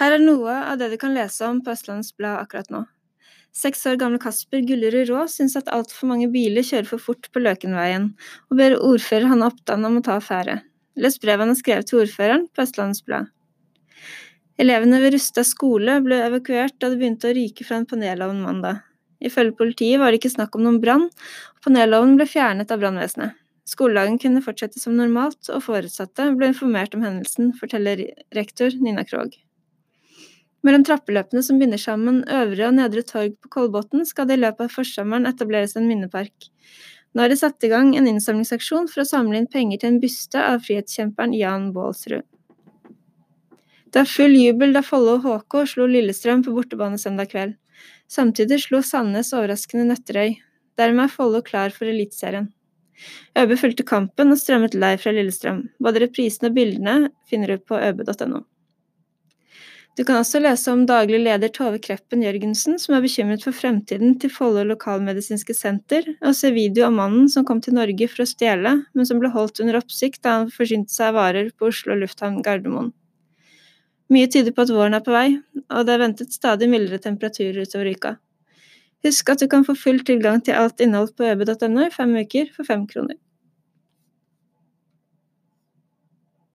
Her er noe av det du kan lese om på Østlandets Blad akkurat nå. Seks år gamle Kasper Gullerud Rå syns at altfor mange biler kjører for fort på Løkenveien, og ber ordfører Hanne Oppdan om å ta affære. Les brevet han har skrevet til ordføreren på Østlandets Blad. Elevene ved Rustad skole ble evakuert da det begynte å ryke fra en panelovn mandag. Ifølge politiet var det ikke snakk om noen brann, og panelovnen ble fjernet av brannvesenet. Skoledagen kunne fortsette som normalt, og foresatte ble informert om hendelsen, forteller rektor Nina Krogh. Mellom trappeløpene som binder sammen Øvre og Nedre Torg på Kolbotn, skal det i løpet av forsommeren etableres en minnepark. Nå er det satt i gang en innsamlingsaksjon for å samle inn penger til en byste av frihetskjemperen Jan Baalsrud. Det var full jubel da Follo HK slo Lillestrøm på bortebane søndag kveld. Samtidig slo Sandnes overraskende Nøtterøy. Dermed er Follo klar for Eliteserien. ØB fulgte kampen og strømmet live fra Lillestrøm. Både reprisen og bildene finner du på øb.no. Du kan også lese om daglig leder Tove Kreppen Jørgensen, som er bekymret for fremtiden til Follo lokalmedisinske senter, og se video av mannen som kom til Norge for å stjele, men som ble holdt under oppsikt da han forsynte seg av varer på Oslo lufthavn Gardermoen. Mye tyder på at våren er på vei, og det er ventet stadig mildere temperaturer utover uka. Husk at du kan få full tilgang til alt innhold på øb.no i fem uker for fem kroner.